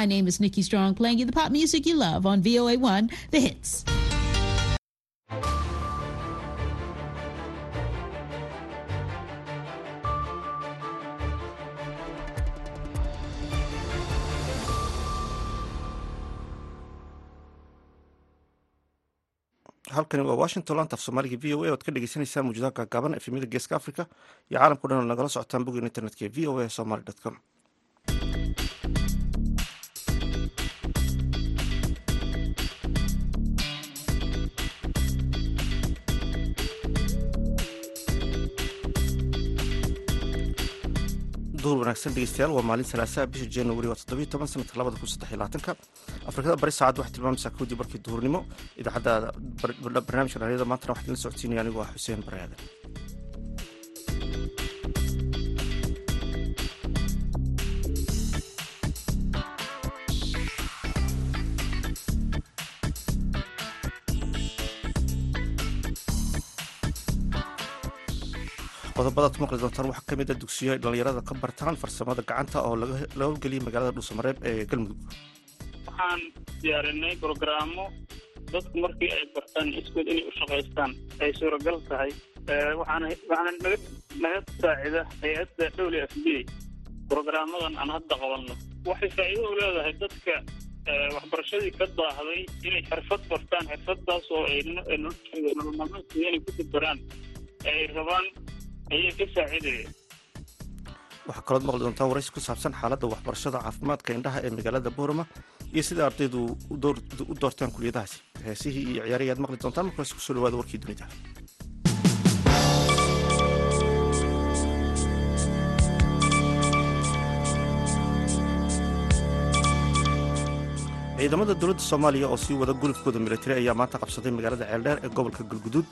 My name is Nikki Strong, playing you the pop music you love on VOA1, The Hits. halkani waa washington laanta af soomaaliga v o a oad ka dhegeysaneysaan mawjadaha gaagaaban efemyada geeska africa iyo caalamkao dhan oo nagala socotaan bogeen internetka ee v o a somaly com duhur wanaagsan dhegeystayaal waa maalin salaasaa bisha januari waa toddobiyo toban sanadka labada kun saddex iyo labaatanka. Afrikada bari saacad waxay tilmaamaysaa kowdii barkii duhurnimo. Idaacadda barnaamijka dhalinyada maantana waxaa idinla socodsiinaya anigoo ah xuseen bare qodobadaad ku maqli doontaan waxaa ka mid a dugsiyo ay dhallinyarada ka bartaan farsamada gacanta oo laga howlgeliyay magaalada dhuusamareeb ee galmudug waxaan diyaarinay brogaraamo dadku markii ay bartaan iskood inay u shaqaystaan ay suuragal tahay waxaana naga saacida hay'adda w f b brogaraamadan aan hadda qabanno waxay faa'iido u leedahay dadka waxbarashadii ka daahday inay xirfad bartaan xirfadaas oo ay nolol maalmeedkooda inay ku dabaraan ay rabaan waxaa kalood maqli doontaan waraysi ku saabsan xaaladda waxbarashada caafimaadka indhaha ee magaalada boorama iyo sida ardaydu u doortaan kuliyadahaasi heesihii iyo ciyaarihii aad maqli doontaan markaas ku soo dhawaada warkii dunida ciidamada dowladda soomaaliya oo sii wada gulufkooda militari ayaa maanta qabsaday magaalada ceeldheer ee gobolka galguduud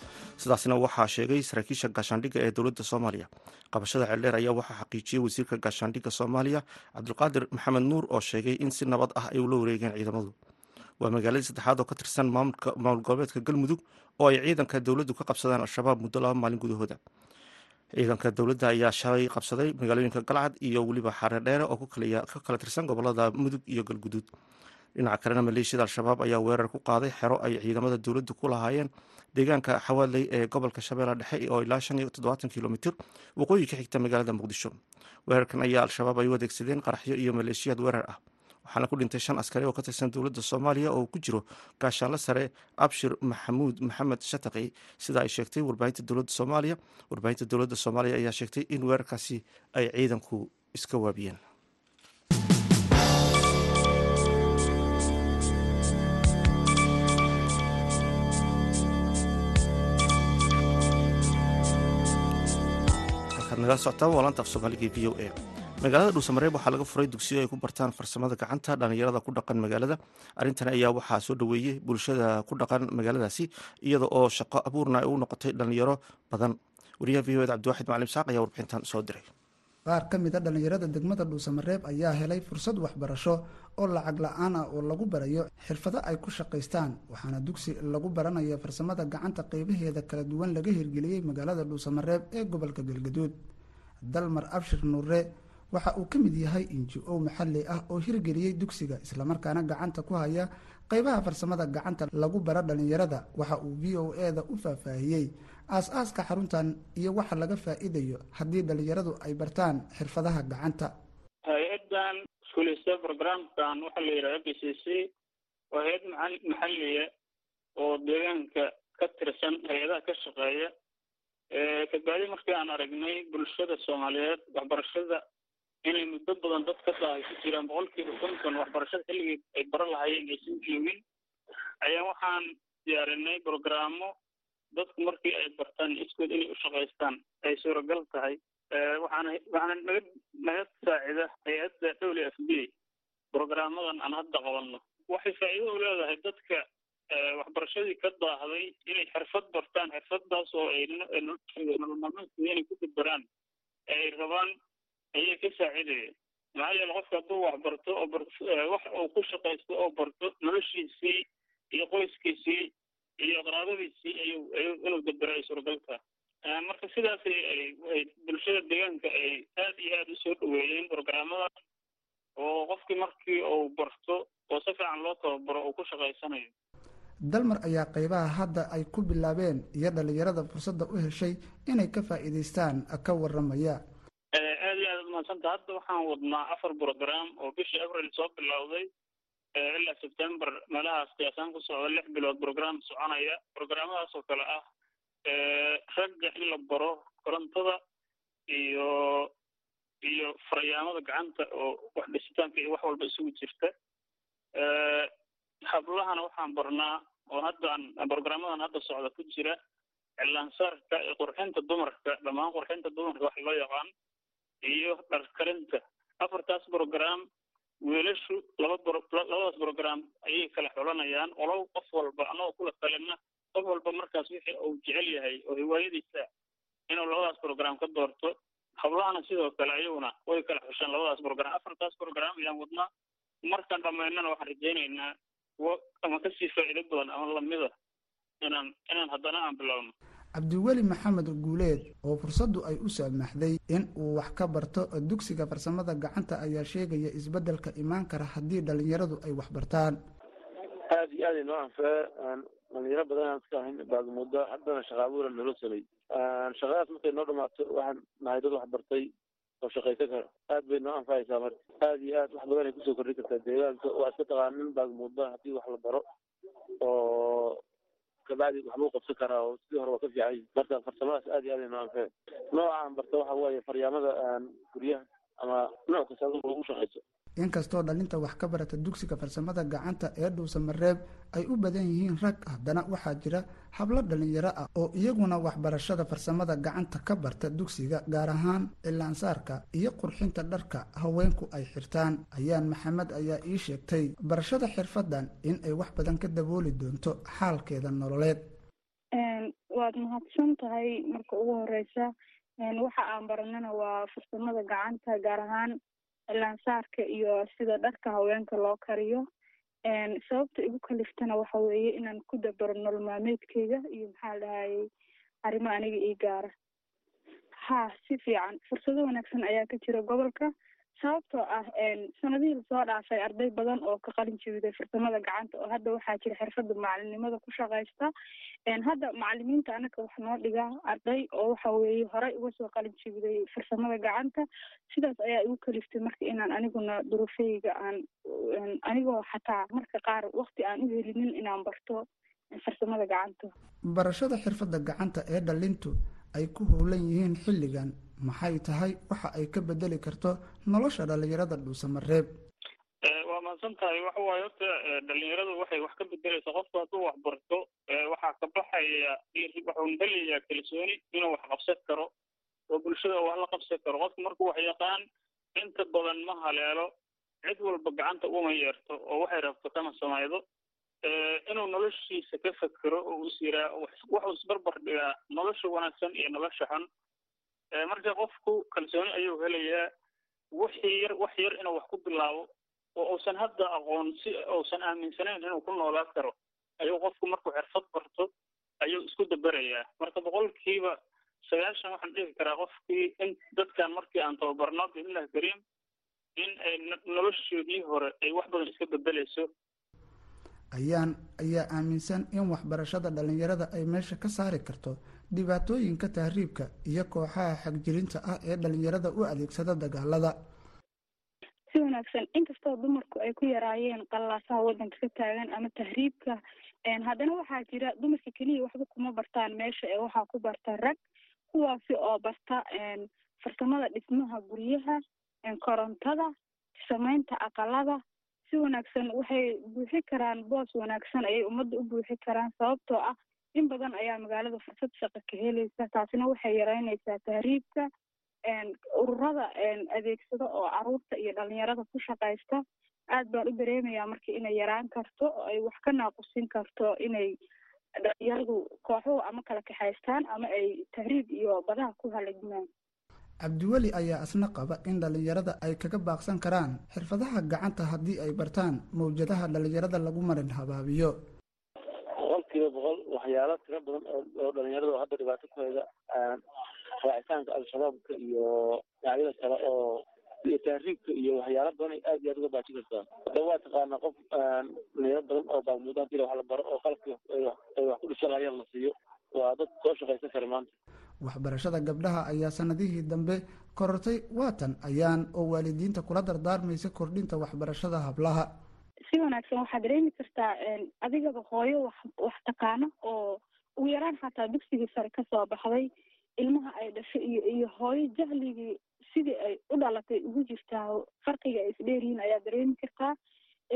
sidaasna waxaa sheegay saraakiisha gaashaandhigga ee dowladda soomaaliya. Qabashada ceeldheer ayaa waxaa xaqiijiyey wasiirka gaashaandhigga soomaaliya cabdulqaadir maxamed nuur oo sheegay in si nabad ah ay ula wareegeen ciidamadu. Waa magaaladii saddexaad oo ka tirsan maamul goboleedka galmudug oo ay ciidanka dowladdu ka qabsadaan al-shabaab muddo laba maalin gudahooda. Ciidanka dowladda ayaa shalay qabsaday magaalooyinka galcad iyo weliba xaare dheere oo ka kala tirsan gobollada mudug iyo galguduud dhinaca kalena maleeshiyada al-shabaab ayaa weerar ku qaaday xero ay ciidamada dowladdu ku lahaayeen deegaanka xawaaley ee gobolka shabeella dhexe oo ilaa shan iyo toddobaatan kilomitir waqooyi ka xigta magaalada muqdisho. Weerarkan ayaa al-shabaab ay u adeegsadeen qaraxyo iyo maleeshiyaad weerar ah. Waxaana ku dhintay shan askari oo ka tirsan dowladda soomaaliya oo ku jiro gaashaanle sare abshir maxamuud maxamed shataqi sida ay sheegtay warbaahinta dowladda soomaaliya warbaahinta dowladda soomaaliya ayaa sheegtay in weerarkaasi ay ciidanku iska waabiyeen nagala socotaan waa laanta af soomaaliga v o a. Magaalada dhuusamareeb waxaa laga furay dugsiyo ay ku bartaan farsamada gacanta dhallinyarada ku dhaqan magaalada. Arrintan ayaa waxaa soo dhoweeyey bulshada ku dhaqan magaaladaasi iyada oo shaqo abuurna ay u noqotay dhallinyaro badan. Wariyaha v o ed cabdiwaxid macalin saaq ayaa warbixintan soo diray. Qaar ka mid a dhallinyarada degmada dhuusamareeb ayaa helay fursad waxbarasho oo lacag la'aan ah oo lagu barayo xirfado ay ku shaqaystaan waxaana dugsi lagu baranaya farsamada gacanta qeybaheeda kala duwan laga hirgeliyey magaalada dhuusamareeb ee gobolka galgaduud dalmar abshir nuure waxa uu ka mid yahay inji o maxalli ah oo hirgeliyey dugsiga islamarkaana gacanta ku haya qeybaha farsamada gacanta lagu bara dhallinyarada. Waxa uu v o e-da u faahfaahiyey aas-aaska xaruntan iyo waxa laga faa-iidayo haddii dhallinyaradu ay bartaan xirfadaha gacanta. Hay'adan fulisa programkan waxaa la yidhaha b c c. Waa hay'ad maxalliya oo deegaanka ka tirsan hay'adaha ka shaqeeya kabacdi markii aan aragnay bulshada soomaaliyeed waxbarashada inay muddo badan dad ka daahay ku jiraan boqolkiiba konton waxbarashada xilligii ay bara lahaayeen aysan joogin ayaa waxaan diyaarinay brogaraamo dadku markii ay bartaan iskood inay u shaqaystaan ay suuragal tahay. Waxaana waxaana naga naga saacida hay'adda w f b brogaraamadan aan hadda qabanno. Waxay faa'iido u leedahay dadka waxbarashadii ka daahday inay xirfad bartaan xirfadaas oo ay nolol maalmeedkooda inay ku dabaraan ay rabaan ayay ka saacidaya maxaa yeele qofka hadduu wax barto oo wax uu ku shaqaysto oo barto noloshiisii iyo qoyskiisii iyo qaraabadiisii ayuu inuu dabero ay suuragalta marka sidaas ay bulshada deegaanka ay aad iyo aada u soo dhaweeyeen brogaraamada oo qofkii markii uu barto oo si fiican loo tababaro uu ku shaqaysanayo dalmar ayaa qeybaha hadda ay ku bilaabeen iyo dhalinyarada fursadda u heshay inay ka faa'iidaystaan ka waramaya aad iyo aad umahadsanta hadda waxaan wadnaa afar program oo bishii abril soo bilowday. Ilaa september meelahaas qiyaasaan ku socda lix bilood program soconaya. Programadaas oo kale ah ragga in la baro korontada iyo iyo faryaamada gacanta oo wax dhisitaanka iyo wax walba isugu jirta hablahana waxaan barnaa oo haddaan programadan hadda socda ku jira cilaansaarka iyo qurxinta dumarka dhammaan qurxinta dumarka wax loo yaqaan iyo dharkarinta afartaas program wiilashu laba labadaas program ayay kala xulanayaan. Olow qof walba anagoo kula talina qof walba markaas wixii uu jecel yahay oo hiwaayadiisa inuu labadaas program ka doorto hablahana sidoo kale ayaguna way kala xushaan labadaas program afartaas program ayaan wadnaa. Markaan dhamaynana waxaan rajaynaynaa kuwo ama ka sii faa'iido badan ama lamida inaan inaan haddana aan bilowno cabdiweli maxamed guuleed oo fursaddu ay u saamaxday in uu wax ka barto dugsiga farsamada gacanta ayaa sheegaya isbeddelka imaan kara haddii dhalinyaradu ay wax bartaan. Aada iyo aad inoo anfee dhalinyaro badan aan iska ahayn baagmuddo haddana shaqa abuura nolo samay shaqadaas markay noo dhamaato waxaan nahay dad wax bartay oo shaqaysan kara aad bay noo anfacaysaa marka. Aada iyo aad wax badan ay ku soo kordhin kartaa deegaanka. Waa iska taqaanin baagmuddo haddii wax la baro oo kabacdi waxbuu qabsan karaa oo sidii hore waa ka fiican marka farsamadaas aad iyo aad ay noo anfee nooca aan barta waxa weeye faryaamada guryaha ama nooc kasta lagu shaqayso inkastoo dhalinta wax ka barata dugsiga farsamada gacanta ee dhuusamareeb ay u badan yihiin rag haddana waxaa jira hablo dhalinyaro ah oo iyaguna waxbarashada farsamada gacanta ka barta dugsiga gaar ahaan cilaansaarka iyo qurxinta dharka haweenku ay xirtaan. Ayaan maxamed ayaa ii sheegtay barashada xirfadan in ay wax badan ka dabooli doonto xaalkeeda nololeed. Waad mahadsan tahay marka ugu horeysa waxa aan baranana waa farsamada gacanta gaar ahaan cilaansaarka iyo sida dharka haweenka loo kariyo. Sababta igu kaliftana waxa weeye inaan ku dabaro nolol maalmeedkeyga iyo maxaa la dhahayay arrimo aniga ii gaara. Ha si fiican. Fursado wanaagsan ayaa ka jira gobolka sababtoo ah sanadihii la soo dhaafay arday badan oo ka qalin jebiday farsamada gacanta oo hadda waxaa jira xirfada macalinimada ku shaqaysta. Hadda macalimiinta anaga wax noo dhigaa arday oo waxa weeye horey uga soo qalin jebiday farsamada gacanta sidaas ayaa igu kaliftay marka inaan aniguna durufeyga aan anigoo xataa marka qaar wakti aan u helinin inaan barto farsamada gacanta. Barashada xirfada gacanta ee dhalintu ay ku howlan yihiin xilligan maxay tahay waxa ay ka bedeli karto nolosha dhalinyarada dhuusamareeb waa mahadsan tahay waxa waaye horta dhalinyaradu waxay wax ka bedeleysaa qofku hadduu wax barto waxaa ka baxaya waxuu helayaa kalsooni inuu wax qabsan karo. Oo bulshada wax la qabsan karo. Qofku markuu wax yaqaan inta badan ma haleelo. Cid walba gacanta uma yeerto oo waxay rabto kama samaydo. Inuu noloshiisa ka fekero oo is yiraa waxuu isbarbar dhigaa nolosha wanaagsan iyo nolosha xun marka qofku kalsooni ayuu helayaa wixii yar wax yar inuu wax ku bilaabo oo uusan hadda aqoon si uusan aaminsanayn inuu ku noolaan karo ayuu qofku markuu xirfad barto ayuu isku daberayaa marka boqolkiiba sagaashan waxaan dhihi karaa qofkii in dadkan markii aan tababarno biidnillahi kariim in ay noloshoodii hore ay wax badan iska bedeleyso ayaan ayaa aaminsan in waxbarashada dhalinyarada ay meesha ka saari karto dhibaatooyinka tahriibka iyo kooxaha xagjirinta ah ee dhalinyarada u adeegsada dagaalada. Si wanaagsan inkastoo dumarku ay ku yaraayeen qallaasaha waddanka ka taagan ama tahriibka haddana waxaa jira dumarka keliya waxba kuma bartaan meesha ee waxaa ku barta rag kuwaasi oo barta farsamada dhismaha guryaha korontada samaynta aqalada. Si wanaagsan waxay buuxi karaan boos wanaagsan ayay ummadda u buuxi karaan sababtoo ah in badan ayaa magaalada fursad shaqa ka helaysa taasina waxay yareynaysaa tahriibka ururada adeegsada oo carruurta iyo dhalinyarada ku shaqaysta. Aad baan u dareemayaa marka inay yaraan karto oo ay wax ka naaqusin karto inay dhalinyaradu kooxuhu ama kala kaxaystaan ama ay tahriib iyo badaha ku halagmaan. Cabdiweli ayaa isna qaba in dhalinyarada ay kaga baaqsan karaan xirfadaha gacanta haddii ay bartaan mawjadaha dhalinyarada lagu marin habaabiyo boqolkiiba boqol waxyaalo tiro badan oo dhalinyarada hadda dhibaato ku hayda raacitaanka al-shabaabka iyo dhinacyada kale oo iyo taariibka iyo waxyaala badan ay aad iyo aad uga baajin kartaa. Hadda waa taqaanaa qof dhalinyaro badan oo baagmudo haddii wax la baro oo qalabki ay wax ku dhishanayaan la siiyo. Waa dad soo shaqaysan kara maanta. Waxbarashada gabdhaha ayaa sanadihii dambe korortay waatan ayaan oo waalidiinta kula dardaarmaysa kordhinta waxbarashada hablaha si wanaagsan waxaad dareemi kartaa adigaba hooyo wax wax taqaano oo ugu yaraan xataa dugsigii sare ka soo baxday ilmaha ay dhashay iyo iyo hooyo jahligii sidii ay u dhalatay ugu jirtaa farqiga ay isdheeryihiin ayaa dareemi kartaa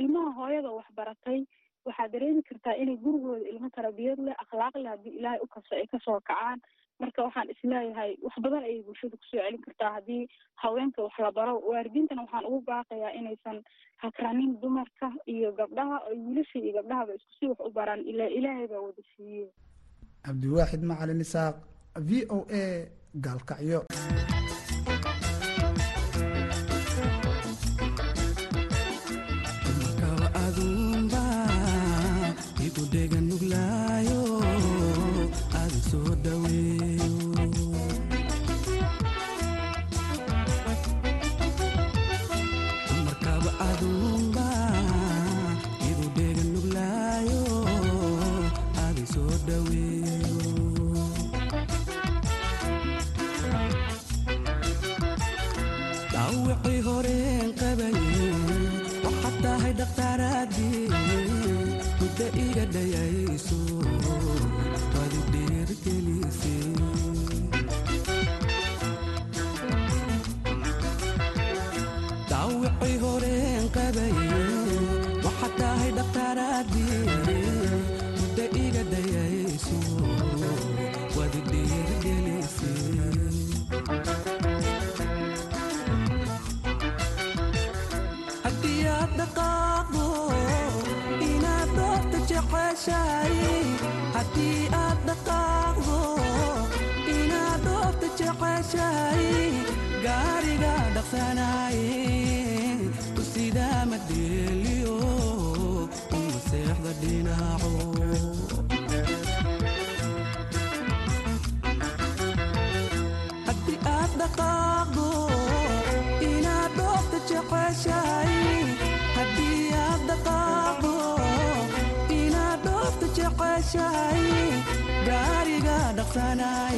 ilmaha hooyada waxbaratay waxaad dareemi kartaa inay gurigooda ilmo tarbiyad leh akhlaaq leh haddii ilaahay u kasto ay ka soo kacaan marka waxaan is leeyahay wax badan ayay bulshada ku soo celin kartaa. Haddii haweenka wax la baro waalidiintana waxaan ugu baaqayaa inaysan hakranin dumarka iyo gabdhaha oo wiilasha iyo gabdhahaba isku si wax u baraan. Ila ilaahay baa wada siiye cabdiwaaxid macalin isaaq v o a gaalkacyo halkaa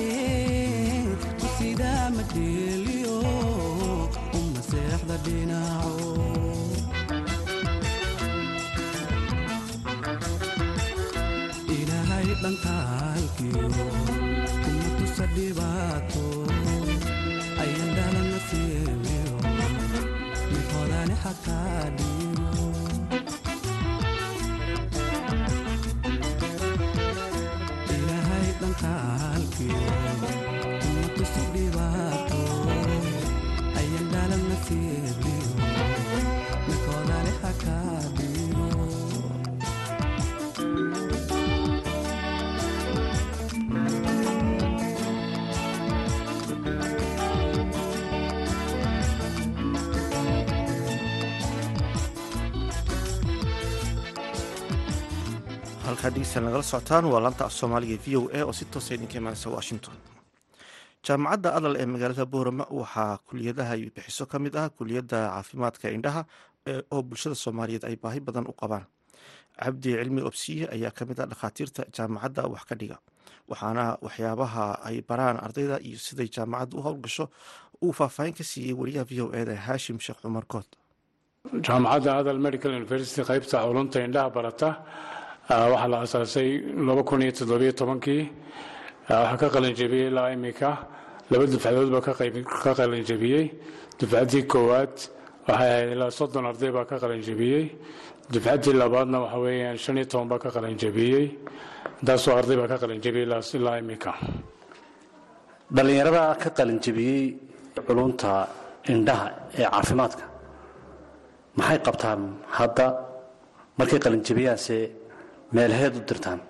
dhegeystayaal nagala socotaan waa laanta af soomaaliga v o a oo si toosa idinka imaanaysa washington. Jaamacadda adal ee magaalada boorama waxaa kuliyadaha ay bixiso ka mid ah kuliyadda caafimaadka indhaha oo bulshada soomaaliyeed ay baahi badan u qabaan. Cabdi cilmi obsiye ayaa ka mid ah dhakhaatiirta jaamacadda wax ka dhiga waxaana waxyaabaha ay baraan ardayda iyo siday jaamacadda u howlgasho uu faahfaahin ka siiyey wariyaha v o eda haashim sheekh cumar good jaamacadda adal medical university qaybta culunta indhaha barata waxaa la asaasay tobankii. Waxaa ka qalinjabiyey ilaa imika. Laba dufcadood baa ka qalinjabiyey. Dufcaddii koowaad waxay ahayd ilaa soddon arday baa ka qalinjabiyey. Dufcaddii labaadna waxa weeyaan shan iyo toban baa ka qalinjabiyey. Intaasoo arday baa ka qalinjabiyey ilaa imika. Dhallinyarada ka qalinjabiyey culunta indhaha ee caafimaadka maxay qabtaan hadda markay qalinjabiyaanse meelheed u dirtaan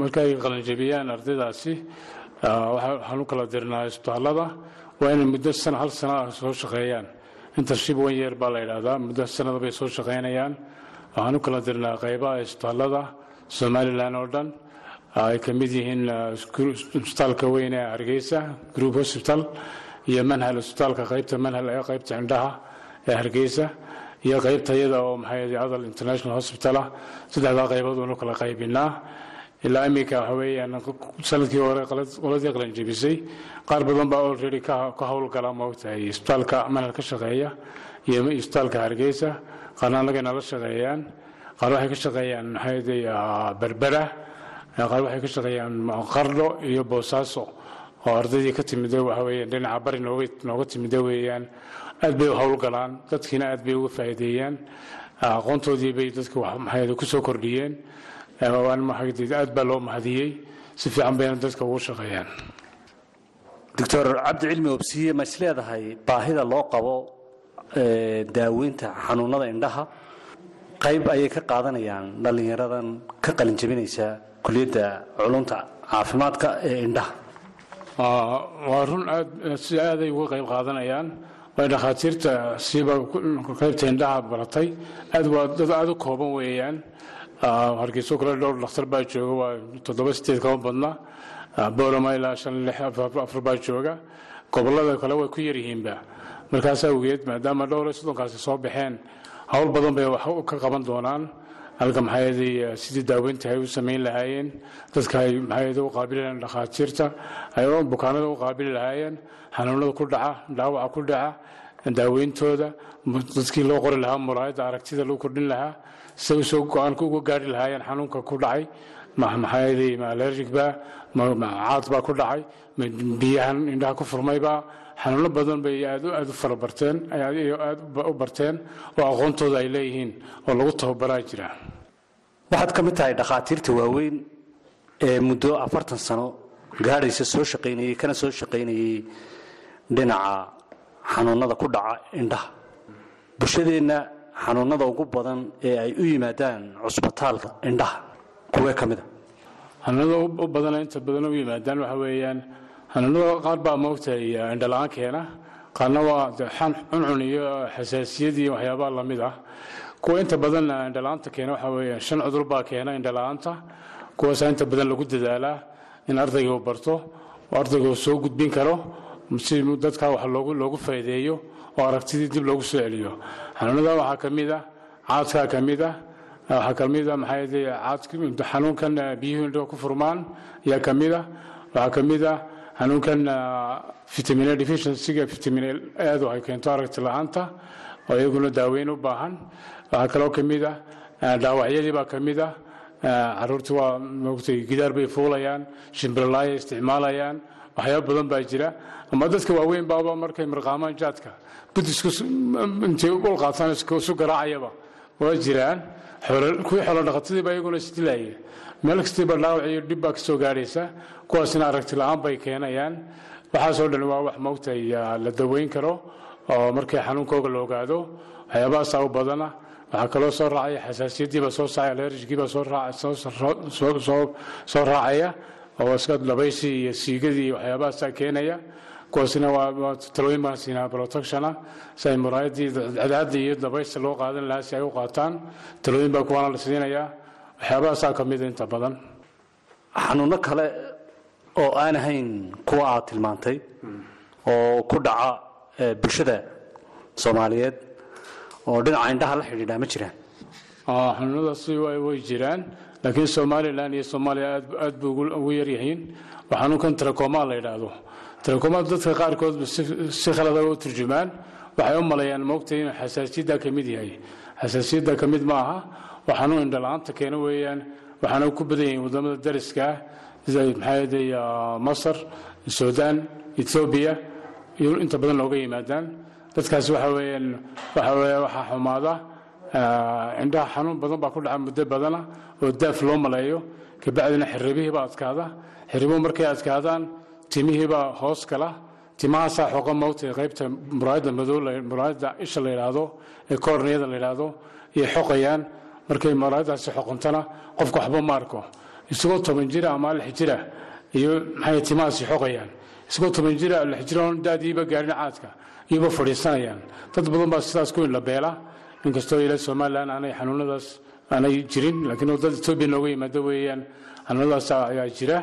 markay qalinjabiyaan ardaydaasi waxaan u kala dirnaa isbitaallada waa inay muddo sana hal sana ah soo shaqeeyaan. Internship one year baa la yidhaahdaa muddo sanada bay soo shaqaynayaan waxaan u kala dirnaa qaybaha isbitaallada somalilan oo dhan. Ay ka mid yihiin isbitaalka weyn ee hargeysa group hospital iyo manhal isbitaalka qaybta manhal ee qaybta indhaha ee hargeysa iyo qaybta iyada oo maxay adal international hospital ah saddexdaa qaybood uunu kala qaybinaa. Ilaa iminka waxa weeyaan sannadkii hore qoladii qalanjebisay qaar badan baa already ka howlgala moogtahay isbitaalka manhal ka shaqeeya iyo isbitaalka hargeysa. Qaarna annagayna la shaqeeyaan. Qaar waxay ka shaqeeyaan maxay berbera. Qaar waxay ka shaqeeyaan qardho iyo boosaaso. Oo ardaydii ka timida waxa weeyaan dhinaca bari nooga timida weeyaan aad bay u howlgalaan dadkiina aad bay uga faa'iideeyaan. Aqoontoodii bay dadka maxay ku soo kordhiyeen. Aad baa loo mahadiyey. Si fiican bayna dadka ugu shaqeeyaan. Doctor cabdi cilmi obsiye ma is leedahay baahida loo qabo daaweynta xanuunada indhaha? Qayb ayay ka qaadanayaan dhallinyaradan ka qalin jebinaysa kuliyadda culunta caafimaadka ee indhaha. Waa run aad si aaday uga qayb qaadanayaan way dhakhaatiirta siiba qaybta indhaha baratay aad waa dad aada u kooban weeyaan. Hargeyso kale dhowr dhakhtar baa jooga waa toddoba sideed kama badna. Boolama ilaa shan lix afar baa jooga. Gobollada kale way ku yaryihiinba markaas awgeed maadaama dhowr iyo soddonkaasi soo baxeen howl badan bay wax ka qaban doonaan halka maxaayaday sidii daaweynta ay u samayn lahaayeen dadka ay maxaayada u qaabili lahayen dhakhaatiirta ay bukaanada u qaabili lahaayeen xanuunada ku dhaca dhaawaca ku dhaca daaweyntooda dadkii loo qori lahaa muraayadda aragtida lagu kordhin lahaa say u soo go'aanka uga gaari lahaayeen xanuunka ku dhacay maxaayaday ma allergic ba caad baa ku dhacay biyahan indhaha ku furmaybaa xanuuno badan bay aad aad u farabarteen aad u barteen oo aqoontooda ay leeyihiin oo lagu tababaraa jira. Waxaad ka mid tahay dhakhaatiirta waaweyn ee muddo afartan sano gaadhaysa soo shaqaynayey kana soo shaqaynayey dhinaca xanuunada ku dhaca indhaha. Bulshadeenna xanuunada ugu badan ee ay u yimaadaan cusbitaalka indhaha kuwee ka mida xanuunada u badan inta badan u yimaadaan waxa weeyaan xanuunada qaar baa moogtahay indhala-aan keena qaarna waa cuncun iyo xasaasiyad iyo waxyaabaha la mid ah. Kuwa inta badan indhala-aanta keena waxa weeyaan shan cudur baa keena indhala-aanta kuwaasaa inta badan lagu dadaalaa in ardayga uu barto oo ardayga uu soo gudbin karo si dadka wax loogu faa'iideeyo oo aragtidii dib loogu soo celiyo. Xanuunada waxaa ka mid ah caadkaa ka mid ah waxaa ka mid ah maxaa xanuunkan biyuhu indhaha ku furmaan ayaa ka mid ah. Waxaa ka mid ah xanuunkan vitamin deficiencyga vitamin aadu ay keento aragti la'aanta oo iyaguna daaweyn u baahan. Waxaa kaloo ka mid ah dhaawacyadii baa ka ah carruurta waa moogtay gidaar bay fuulayaan shimbirlaaya isticmaalayaan waxyaaba badan baa jira. Ama dadka waaweyn baaba markay mirqaamaan jaadka budisku intay ul qaataan isu garaacayaba waa jiraan kuwii xoolo dhaqatadiiba iyaguna isdilaaya meel kastiiba dhaawac iyo dhib baa ka soo gaadhaysa kuwaasina aragti la'aan bay keenayaan. Waxaasoo dhan waa wax moogtay la daweyn karo oo markii xanuunkooga la ogaado waxyaabahaasaa u badana. Waxaa kaloo soo raacaya xasaasiyadiiba soo saacay alerjigiiba soo raacaya oo iska labaysi iyo siigadii waxyaabahaasaa keenaya kuwaasina waa talooyin baan siinaa protectiona si ay muraayadii cadcadda iyo dabaysta loo qaadan lahaa si ay u qaataan talooyin baa kuwaana la siinayaa. Waxyaabahaasaa ka mida inta badan. Xanuuno kale oo aan ahayn kuwa aad tilmaantay oo ku dhaca bulshada soomaaliyeed oo dhinaca indhaha la xidhiidhaa ma jiraan? Xanuunadaasi way jiraan laakiin somalilan iyo soomaaliya aad bu ugu yaryihiin waa xanuunkan tarakooma la yidhaahdo tarakooma dadka qaarkood si khalada u turjumaan. Waxay u maleeyaan moogtay inuu xasaasiyadda ka mid yahay. Xasaasiyadda ka mid ma aha waa xanuun indhala-aanta keena weeyaan. Waxaana ku badan yihiin waddamada dariska ah sida maxaaday masar suudaan ethoobiya iyo inta badan looga yimaadaan. Dadkaasi waxa weeyaan waxa weeya waxaa xumaada indhaha xanuun badan baa ku dhaca muddo badana oo daaf loo maleeyo kabacdina xiribihiibaa adkaada. Xiribuhu markay adkaadaan timihiibaa hoos gala timahaasaa xooqa moogtay qaybta muraayadda madow muraayadda isha la yidhaahdo ee koorniyada la yidhaahdo iyay xoqayaan markay muraayaddaasi xoqontana qofka waxba ma arko. Isagoo toban jira ama lix jira iyo maxay timahaasi xoqayaan. Isagoo toban jira lix jira oon daadiiba gaarin caadka iyuba fadhiisanayaan. Dad badan baa sidaas ku indhabeela inkastoo ila somalilan aanay xanuunadaas aanay jirin laakiin dad etoobiya nooga yimaado weeyaan xanuunadaas ayaa jira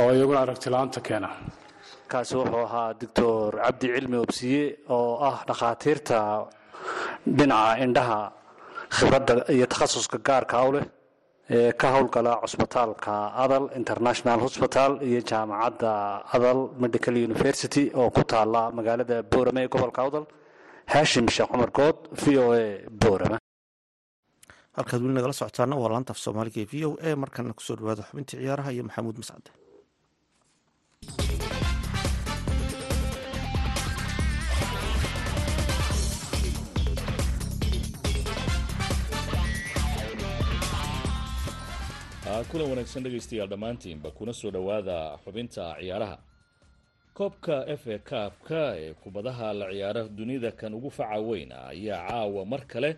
oo iyaguna aragti la'aanta keena. Kaasi wuxuu ahaa doctor cabdi cilmi obsiye oo ah dhakhaatiirta dhinaca indhaha khibradda iyo takhasuska gaarka u leh ee ka howlgala cusbitaalka adal international hosbital iyo jaamacadda adal medical university oo ku taala magaalada boorame ee gobolka awdal haashim sheekh cumar good v o a boorame. Halkaad weli nagala socotaana waa laanta af soomaaliga ee v o a. Markana ku soo dhawaada xubintii ciyaaraha iyo maxamuud mascade kulan wanaagsan dhegaystayaal dhammaantiinba kuna soo dhowaada xubinta ciyaaraha. Koobka f a kaabka ee kubadaha la ciyaara dunida kan ugu faca weyn ayaa caawa mar kale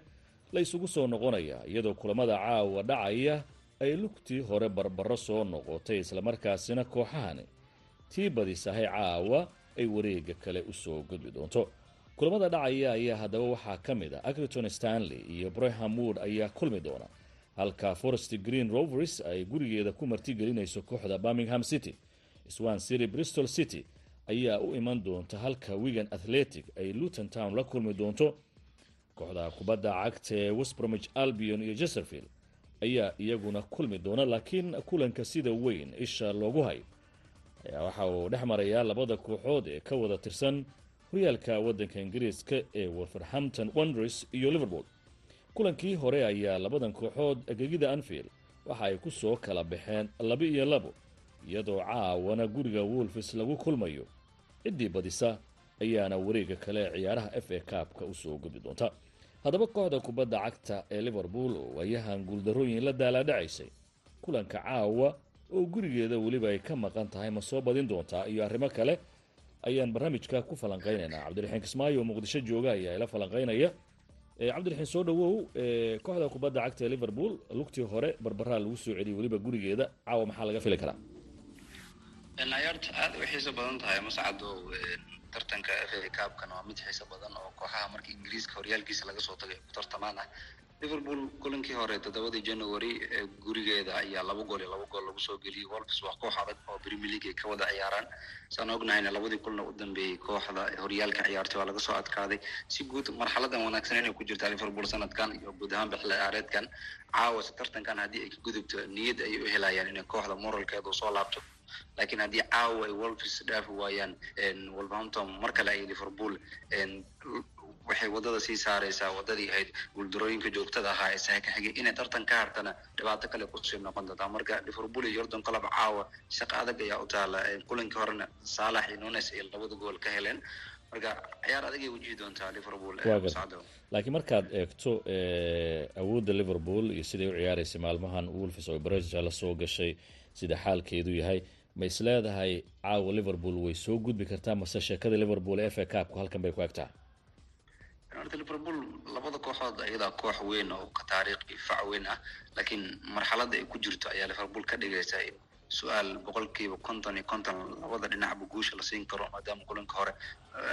la isugu soo noqonaya iyadoo kulamada caawa dhacaya ay lugtii hore barbaro soo noqotay islamarkaasina kooxahani tii badisahay caawa ay wareega kale u soo gudbi doonto. Kulamada dhacaya ayaa haddaba waxaa ka mid a agriton stanley iyo braham wood ayaa kulmi doona. Halka forest green rovers ay gurigeeda ku martigelinayso kooxda birmingham city. Swan city bristol city ayaa u iman doonta halka wigan athletic ay luton town la kulmi doonto. Kooxda kubadda cagta ee albion iyo jeserfield ayaa iyaguna kulmi doona laakiin kulanka sida weyn isha loogu hay ayaa waxa uu dhex marayaa labada kooxood ee ka wada tirsan horyaalka waddanka ingiriiska ee wolverhampton wonders iyo liverpool. Kulankii hore ayaa labadan kooxood gegida anfield waxa ay ku soo kala baxeen laba iyo labo iyadoo caawana guriga wolfis lagu kulmayo. Ciddii badisa ayaana wareega kale ciyaaraha f a kaabka u soo gudbi doonta. Haddaba kooxda kubadda cagta ee liverpool oo waayahan guuldarooyin la daalaadhacaysay kulanka caawa oo gurigeeda weliba ay ka maqan tahay ma soo badin doontaa? Iyo arrimo kale ayaan barnaamijka ku falanqaynaynaa. Cabdiraxiin kismaayo oo muqdisho jooga ayaa ila falanqaynaya. Cabdiraxiin soo dhawow kooxda kubadda cagta ee liverpool lugtii hore barbaraa lagu soo celiyay weliba gurigeeda. Caawa maxaa laga fili karaa? Ciyaarta aad u xiiso badan tahay mascado tartanka f a kaabkana waa mid xiiso badan oo kooxaha marka ingiriiska horyaalkiisa laga soo tagay ku tartamaan ah liverpool kulankii hore toddobadii january gurigeeda ayaa laba gool iyo laba gool lagu soo geliyey wolfs waa koox adag oo premier league ay ka wada ciyaaraan. Saan ognahayna labadii kulna u dambeeyey kooxda horyaalka ciyaartay waa laga soo adkaaday. Si guud marxaladan wanaagsan inay ku jirtaa liverpool sanadkan iyo guud ahaanba xilli ciyaareedkan caawase tartankan haddii ay ka gudubto niyad ayay u helayaan inay kooxda moralkeeda u soo laabto. Laakiin haddii caawa ay wolfs dhaafi waayaan wolverhampton mar kale ay liverpool waxay waddada sii saaraysaa wadadii ahayd guuldarooyinka joogtada ahaa ee saaka xigay inay tartan ka hartana dhibaato kale ku sii noqon doontaa. Marka liverpool iyo yordan club caawa shaqo adag ayaa u taala kulankii horena saalax iyo nunes ay labada gool ka heleen. Marka ciyaar adag ay wajihi doontaa liverpool laakiin markaad eegto awoodda liverpool iyo siday u ciyaaraysay maalmahan wolfs oo bresa la soo gashay sida xaalkeedu yahay ma is leedahay caawa liverpool way soo gudbi kartaa mase sheekada liverpool ee f a kaabku halkan bay ku egtahay horta liverpool labada kooxood ayadaa koox weyn oo ka taariikh iyo fac weyn ah laakiin marxaladda ay ku jirto ayaa liverpool ka dhigaysa in su'aal boqolkiiba konton iyo konton labada dhinacba guusha la siin karo maadaama kulanka hore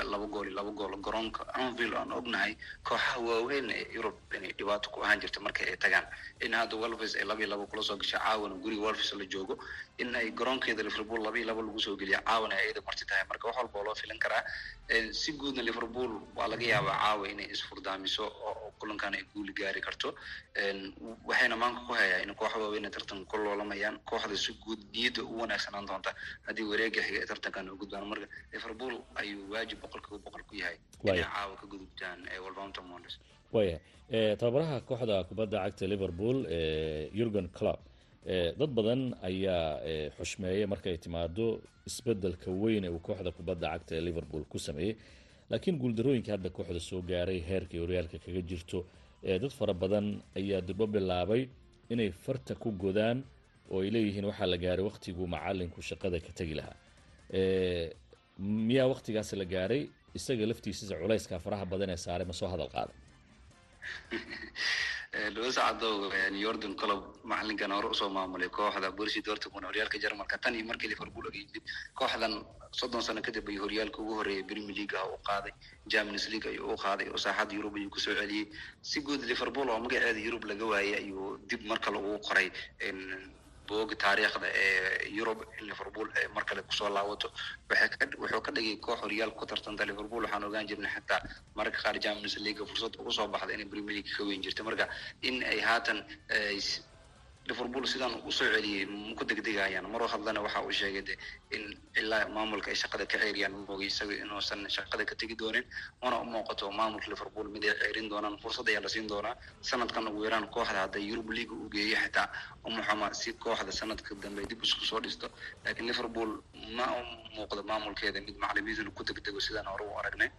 laba gool iyo laba gool garoonka. Anville aan ognahay kooxaha waaweyn ee yurub inay dhibaato ku ahaan jirta marka ay tagaan. In hadda wolves ay laba laba kula soo gashay caawana guriga wolves la joogo. In ay garoonkeeda liverpool laba laba lagu soo geliya caawana ay ayada marti tahay. Marka wax walba oo loo filan karaa si guudna liverpool waa laga yaabaa caawa inay isfurdaamiso oo kulankan ay guuli gaari karto. Waxayna maanka ku hayaa in kooxa waaweyn ay tartanka ku loolamayaan kooxda si guud niyadda u wanaagsanaan doonta. Haddii wareega xiga ay tartankan u gudbaan marka liverpool ayuu waajib boqolkiiba boqol ku yahay. Inay caawa ka gudubtaan wolverhampton wonders waya tababaraha kooxda kubadda cagta liverpool yurgen club dad badan ayaa xushmeeya markay timaado isbeddelka weyn ee uu kooxda kubadda cagta ee liverpool ku sameeyey laakiin guuldarooyinka hadda kooxda soo gaaray heerkai horyaalka kaga jirto dad fara badan ayaa durbo bilaabay inay farta ku godaan oo ay leeyihiin waxaa la gaaray wakhtiguu macalinku shaqada ka tegi lahaa miyaa wakhtigaas la gaaray? Isaga laftiisisa culayska faraha badan ee saaray ma soo hadal qaada luis cadow yordan colob macalinkan hore u soo maamulay kooxda borussia dortmund horyaalka jarmalka. Tan iyo markii liverpool oga yimid kooxdan soddon sano kadib ayuu horyaalka ugu horreeyay premier league ah u qaaday. Champions league ayuu u qaaday oo saaxadda yurub ayuu ku soo celiyey si guud liverpool oo magaceeda yurub laga waayay ayuu dib mar kale ugu qoray booga taariikhda ee yurub in liverpool ay mar kale ku soo ka wuxuu ka dhigay koox horyaalka ku tartanta liverpool waxaan ogaan jirnay xataa mararka qaar champions league fursad ugu soo baxda inay premier league ka weyn jirta marka in ay haatan liverpool sidaan u soo celiyey maku degdegayaan? Maroo hadlana waxa uu sheegay de in ilaa maamulka ay shaqada ka ceeriyaan moogay isaga inuusan shaqada ka tegi doonin una u muuqato maamulka liverpool mid ay ceerin doonaan fursad ayaa la siin doonaa sanadkan ugu yaraan kooxda hadday yurub league u geeyo xitaa. Umuxama si kooxda sanadka dambe dib isku soo dhisto laakiin liverpool ma u muuqdo maamulkeeda mid macalimiintuna ku degdego sidaan hore u aragnay.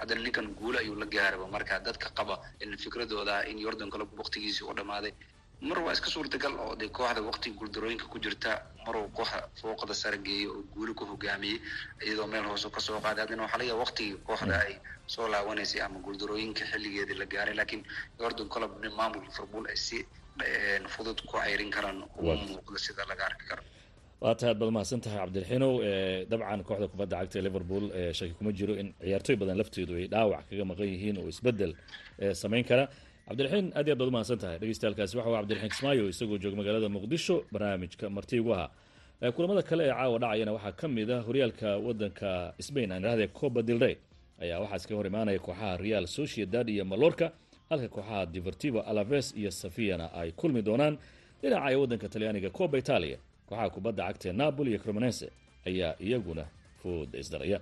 Haddana ninkan guule ayuu la gaaraba marka dadka qaba in fikradooda in yordan club waqtigiisii u dhamaaday mar waa iska suurtagal oo de kooxda waqtiga guuldarooyinka ku jirta maruu kooxda fooqada sare geeyo oo guuli ku hogaamiyey iyadoo meel hoose ka soo qaaday haddana waxaa laga waqtigii kooxda ay soo laabanaysay ama guuldarooyinka xilligeedii la gaaray laakiin yordan club maamul liverpool ay si fudud ku ceyrin karaan uma muuqdo sida laga arki karo. Waa tahay ad baad mahadsan tahay cabdilxinow dabcan kooxda kubadda cagta ee liverpool shaki kuma jiro in ciyaartooy badan lafteedu ay dhaawac kaga maqan yihiin oo isbeddel samayn kara cabdilxiin aad iyo ad baad umahadsan tahay. Dhegeystayaaalkaasi waxa uu cabdilxiin kismaayo isagoo jooga magaalada muqdisho barnaamijka marti ugu ahaa kulamada kale ee caawa dhacayana waxaa ka mid ah horyaalka wadanka spain aan idhahdee coba del rey. Ayaa waxaa iskaga hor imaanaya kooxaha real sociedad iyo malorca halka kooxaha divertivo alaves iyo safiyana ay kulmi doonaan. Dhinaca ee wadanka talyaaniga coba italia kooxaha kubadda cagta ee napoli iyo cremonense ayaa iyaguna fooda isdaraya.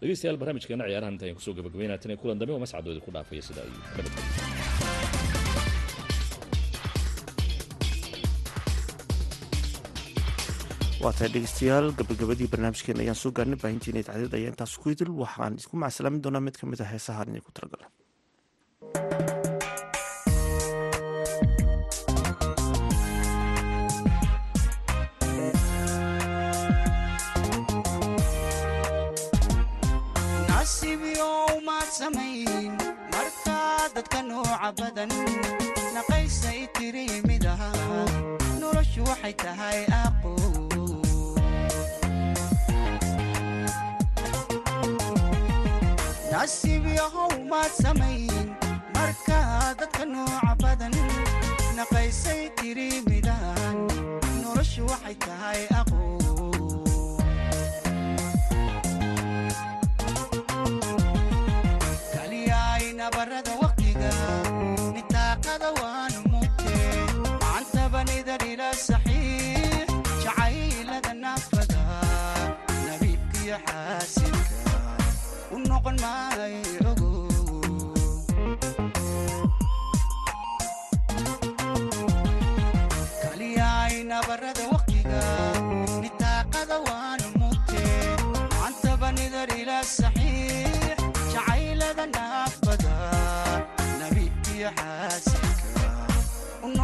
Dhegeystayaal barnaamijkeena ciyaarahan inta ayan ku soo gabagabeynaa tan kulan dambe oo mascadooda ku dhaafaya sida ayuu waa tahay dhegeystayaal gabagabadii barnaamijkeena ayaan soo gaarnay baahintiina idaacadada ayaa intaas ku idil waxaan isku macsalaamin doonaa mid ka mid a heesahaan inay ku talagala tiri mid aha noloshu waxay tahay aqo nasiib yahow maad samayn markaa dadka nooca badan naqaysay tiri midahan noloshu waxay tahay aqo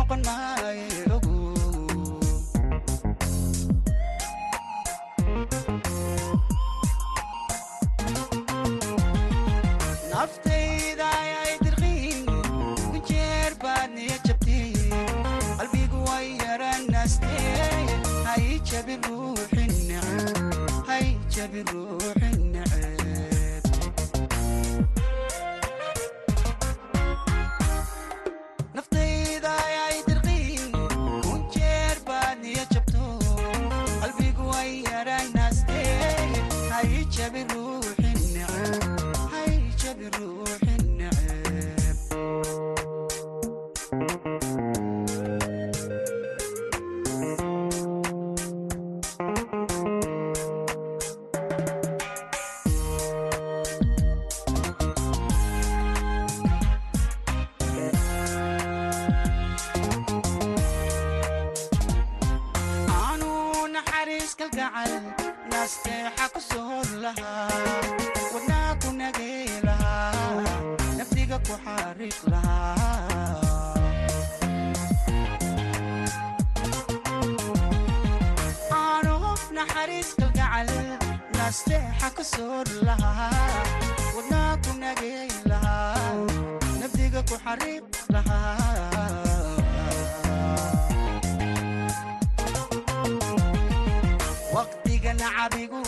noqon hay jabi ruuxin neceb wadnaa ku nagay lahaa nafdiga ku xariiq lahaa adigu